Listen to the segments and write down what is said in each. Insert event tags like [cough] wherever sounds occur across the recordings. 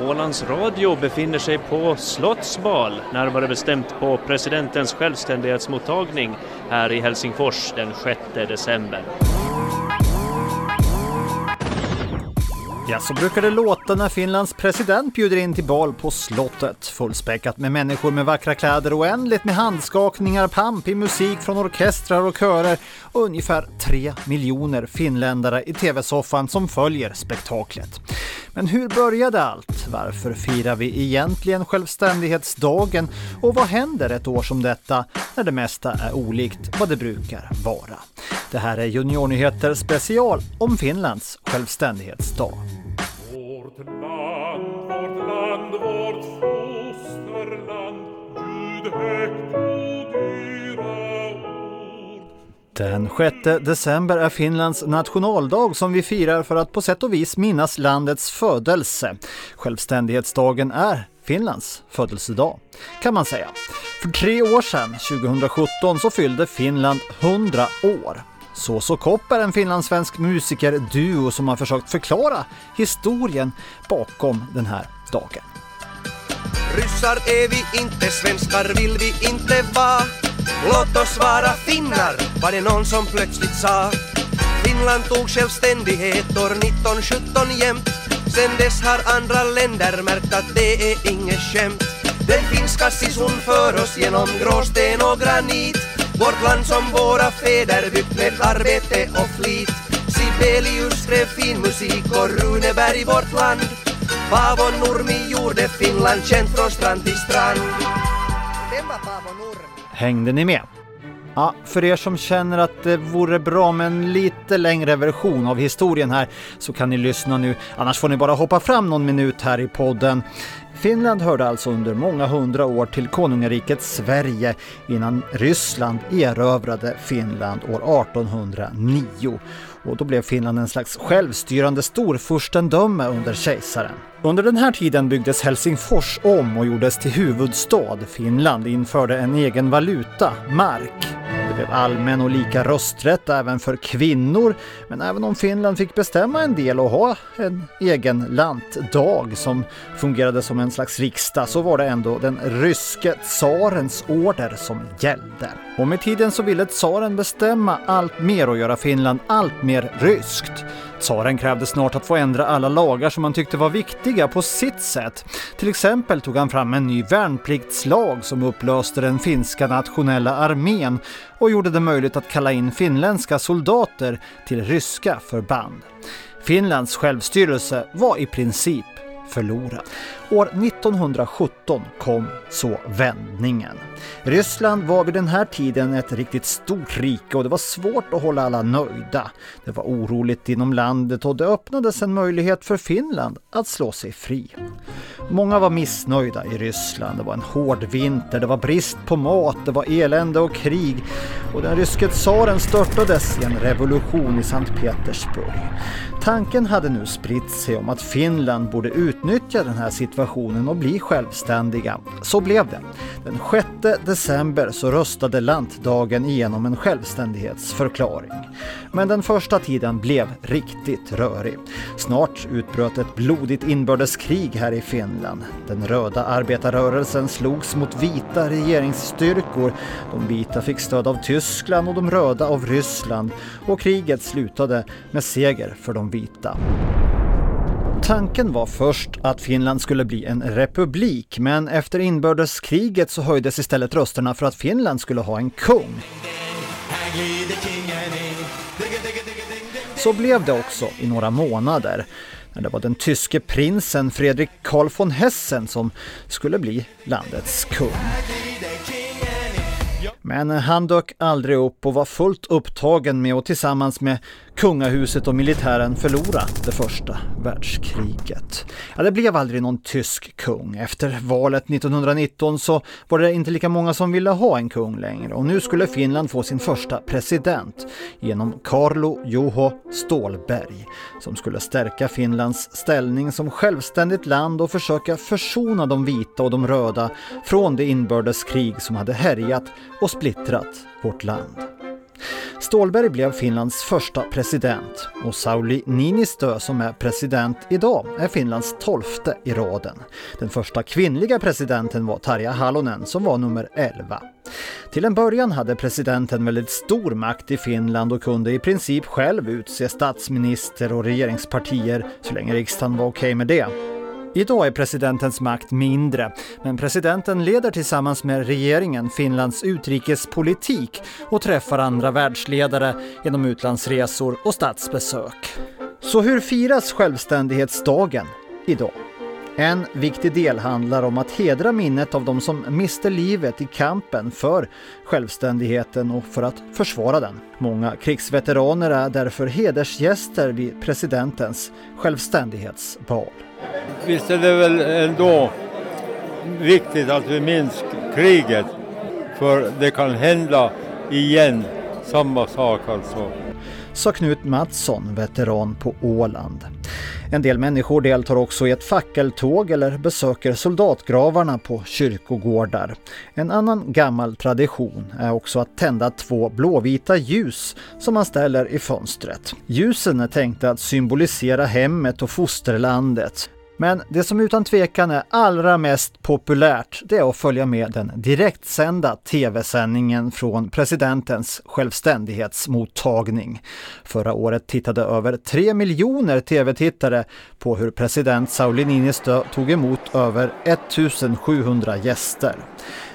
Ålands Radio befinner sig på Slottsbal, närmare bestämt på presidentens självständighetsmottagning här i Helsingfors den 6 december. Ja, så brukar det låta när Finlands president bjuder in till bal på slottet. Fullspäckat med människor med vackra kläder, oändligt med handskakningar, pampig musik från orkestrar och körer och ungefär tre miljoner finländare i tv-soffan som följer spektaklet. Men hur började allt? Varför firar vi egentligen självständighetsdagen? Och vad händer ett år som detta när det mesta är olikt vad det brukar vara? Det här är Juniornyheter special om Finlands självständighetsdag. Den 6 december är Finlands nationaldag som vi firar för att på sätt och vis minnas landets födelse. Självständighetsdagen är Finlands födelsedag, kan man säga. För tre år sedan, 2017, så fyllde Finland 100 år. Soso Kopp är en finlandssvensk musikerduo som har försökt förklara historien bakom den här dagen. Ryssar är vi inte, svenskar vill vi inte vara. Låt oss vara finnar, var det någon som plötsligt sa. Finland tog självständighet år 1917 jämt. Sen dess har andra länder märkt att det är inget skämt. Den finska sisun för oss genom gråsten och granit. Vårt land som våra fäder byggt med arbete och flit. Sibelius skrev fin musik och Runeberg vårt land. Paavo Nurmi gjorde Finland känt från strand till strand. Vem var Paavo Nurmi? Hängde ni med? Ja, för er som känner att det vore bra med en lite längre version av historien här så kan ni lyssna nu, annars får ni bara hoppa fram någon minut här i podden. Finland hörde alltså under många hundra år till konungariket Sverige innan Ryssland erövrade Finland år 1809 och då blev Finland en slags självstyrande storfurstendöme under kejsaren. Under den här tiden byggdes Helsingfors om och gjordes till huvudstad. Finland införde en egen valuta, mark blev allmän och lika rösträtt även för kvinnor. Men även om Finland fick bestämma en del och ha en egen lantdag som fungerade som en slags riksdag så var det ändå den ryske tsarens order som gällde. Och med tiden så ville tsaren bestämma allt mer och göra Finland allt mer ryskt. Tsaren krävde snart att få ändra alla lagar som han tyckte var viktiga på sitt sätt. Till exempel tog han fram en ny värnpliktslag som upplöste den finska nationella armén och gjorde det möjligt att kalla in finländska soldater till ryska förband. Finlands självstyrelse var i princip förlorad. År 1917 kom så vändningen. Ryssland var vid den här tiden ett riktigt stort rike och det var svårt att hålla alla nöjda. Det var oroligt inom landet och det öppnades en möjlighet för Finland att slå sig fri. Många var missnöjda i Ryssland. Det var en hård vinter, det var brist på mat, det var elände och krig och den ryske tsaren störtades i en revolution i Sankt Petersburg. Tanken hade nu spritt sig om att Finland borde utnyttja den här situationen och bli självständiga. Så blev det. Den 6 december så röstade lantdagen igenom en självständighetsförklaring. Men den första tiden blev riktigt rörig. Snart utbröt ett blodigt inbördeskrig här i Finland. Den röda arbetarrörelsen slogs mot vita regeringsstyrkor. De vita fick stöd av Tyskland och de röda av Ryssland och kriget slutade med seger för de vita. Tanken var först att Finland skulle bli en republik, men efter inbördeskriget så höjdes istället rösterna för att Finland skulle ha en kung. Så blev det också i några månader. När det var den tyske prinsen Fredrik Karl von Hessen som skulle bli landets kung. Men han dök aldrig upp och var fullt upptagen med att tillsammans med kungahuset och militären förlora det första världskriget. Ja, det blev aldrig någon tysk kung. Efter valet 1919 så var det inte lika många som ville ha en kung längre och nu skulle Finland få sin första president genom Carlo Juho Stålberg som skulle stärka Finlands ställning som självständigt land och försöka försona de vita och de röda från det inbördeskrig som hade härjat och splittrat vårt land. Stålberg blev Finlands första president och Sauli Niinistö som är president idag är Finlands tolfte i raden. Den första kvinnliga presidenten var Tarja Halonen som var nummer 11. Till en början hade presidenten väldigt stor makt i Finland och kunde i princip själv utse statsminister och regeringspartier så länge riksdagen var okej okay med det. Idag är presidentens makt mindre, men presidenten leder tillsammans med regeringen Finlands utrikespolitik och träffar andra världsledare genom utlandsresor och statsbesök. Så hur firas självständighetsdagen idag? En viktig del handlar om att hedra minnet av de som miste livet i kampen för självständigheten och för att försvara den. Många krigsveteraner är därför hedersgäster vid presidentens självständighetsbal. Visst är det väl ändå viktigt att vi minns kriget, för det kan hända igen, samma sak alltså. Sa Knut Mattsson, veteran på Åland. En del människor deltar också i ett fackeltåg eller besöker soldatgravarna på kyrkogårdar. En annan gammal tradition är också att tända två blåvita ljus som man ställer i fönstret. Ljusen är tänkta att symbolisera hemmet och fosterlandet. Men det som utan tvekan är allra mest populärt det är att följa med den direktsända tv-sändningen från presidentens självständighetsmottagning. Förra året tittade över 3 miljoner tv-tittare på hur president Sauli Niinistö tog emot över 1700 gäster.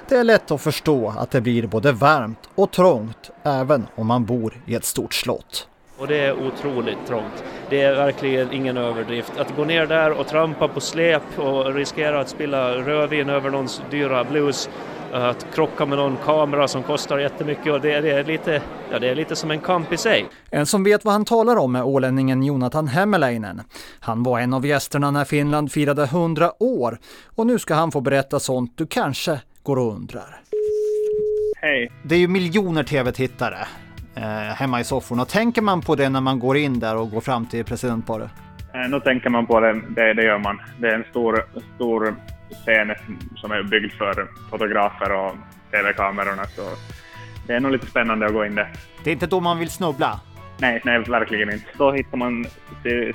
Det är lätt att förstå att det blir både varmt och trångt även om man bor i ett stort slott. Och det är otroligt trångt. Det är verkligen ingen överdrift. Att gå ner där och trampa på släp och riskera att spilla rödvin över någons dyra blues att krocka med någon kamera som kostar jättemycket och det, det, är lite, ja, det är lite som en kamp i sig. En som vet vad han talar om är ålänningen Jonathan Hämäläinen. Han var en av gästerna när Finland firade 100 år och nu ska han få berätta sånt du kanske går och undrar. Hej. Det är ju miljoner tv-tittare eh, hemma i sofforna. Tänker man på det när man går in där och går fram till presidentparet? Eh, nu tänker man på det, det, det, gör man. Det är en stor, stor scen som är byggd för fotografer och tv-kamerorna. Så det är nog lite spännande att gå in där. Det är inte då man vill snubbla? Nej, nej, verkligen inte. Då hittar man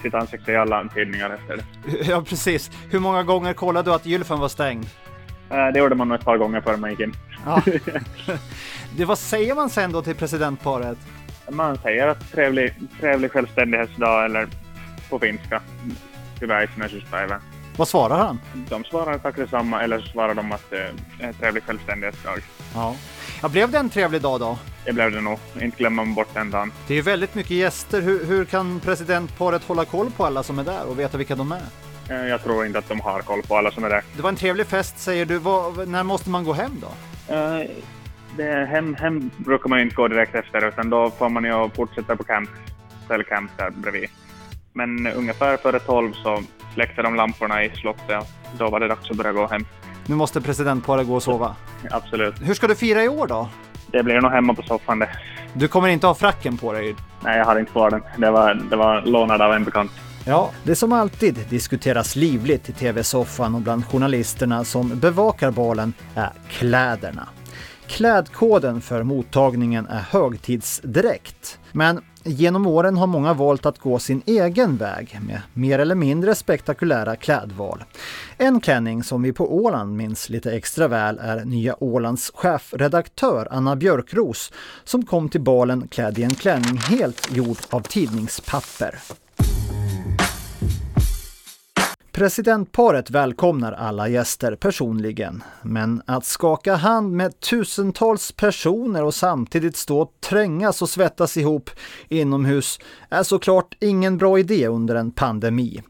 sitt ansikte i alla tidningar efter det. Ja, precis. Hur många gånger kollade du att gylfen var stängd? Eh, det gjorde man nog ett par gånger före man gick in. Ja. [laughs] det, vad säger man sen då till presidentparet? Man säger att trevlig, trevlig självständighetsdag eller på finska. Hyväismäisyyspäivä. Vad svarar han? De svarar tack detsamma eller så svarar de att det är en trevlig självständighetsdag. Ja. ja. Blev det en trevlig dag då? Det blev det nog. Inte glömmer man bort den dagen. Det är väldigt mycket gäster. Hur, hur kan presidentparet hålla koll på alla som är där och veta vilka de är? Eh, jag tror inte att de har koll på alla som är där. Det var en trevlig fest säger du. Vad, när måste man gå hem då? Uh, det, hem, hem brukar man inte gå direkt efter utan då får man ju fortsätta på camp, cellcamp där bredvid. Men ungefär före tolv så släckte de lamporna i slottet och då var det dags att börja gå hem. Nu måste presidentparet gå och sova? Absolut. Hur ska du fira i år då? Det blir nog hemma på soffan det. Du kommer inte ha fracken på dig? Nej, jag har inte kvar den. Det var, det var lånad av en bekant. Ja, det som alltid diskuteras livligt i tv-soffan och bland journalisterna som bevakar balen är kläderna. Klädkoden för mottagningen är högtidsdräkt. Men genom åren har många valt att gå sin egen väg med mer eller mindre spektakulära klädval. En klänning som vi på Åland minns lite extra väl är Nya Ålands chefredaktör Anna Björkros som kom till balen klädd i en klänning helt gjord av tidningspapper. Presidentparet välkomnar alla gäster personligen, men att skaka hand med tusentals personer och samtidigt stå och trängas och svettas ihop inomhus är såklart ingen bra idé under en pandemi.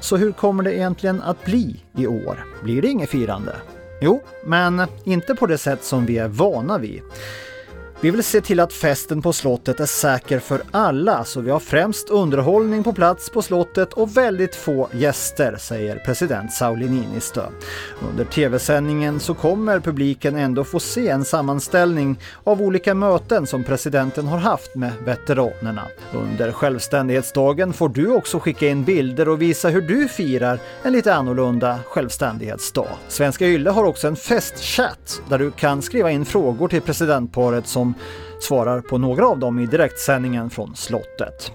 Så hur kommer det egentligen att bli i år? Blir det inget firande? Jo, men inte på det sätt som vi är vana vid. Vi vill se till att festen på slottet är säker för alla, så vi har främst underhållning på plats på slottet och väldigt få gäster, säger president Sauli Niinistö. Under tv-sändningen så kommer publiken ändå få se en sammanställning av olika möten som presidenten har haft med veteranerna. Under självständighetsdagen får du också skicka in bilder och visa hur du firar en lite annorlunda självständighetsdag. Svenska Yle har också en festchatt där du kan skriva in frågor till presidentparet som som svarar på några av dem i direktsändningen från slottet.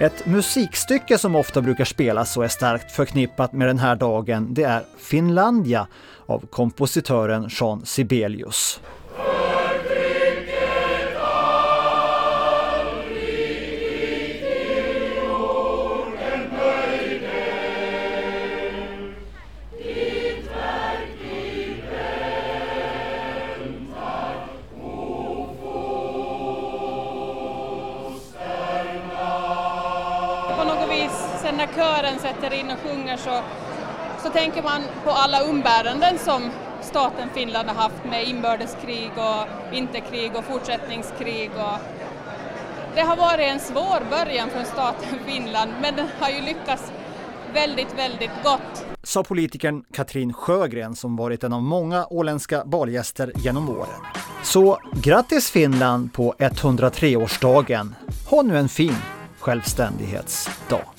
Ett musikstycke som ofta brukar spelas och är starkt förknippat med den här dagen det är Finlandia av kompositören Jean Sibelius. Sen när kören sätter in och sjunger så, så tänker man på alla umbäranden som staten Finland har haft med inbördeskrig och vinterkrig och fortsättningskrig. Och det har varit en svår början för staten Finland men den har ju lyckats väldigt, väldigt gott. Sa politikern Katrin Sjögren som varit en av många åländska balgäster genom åren. Så grattis Finland på 103-årsdagen! Ha nu en fin självständighetsdag!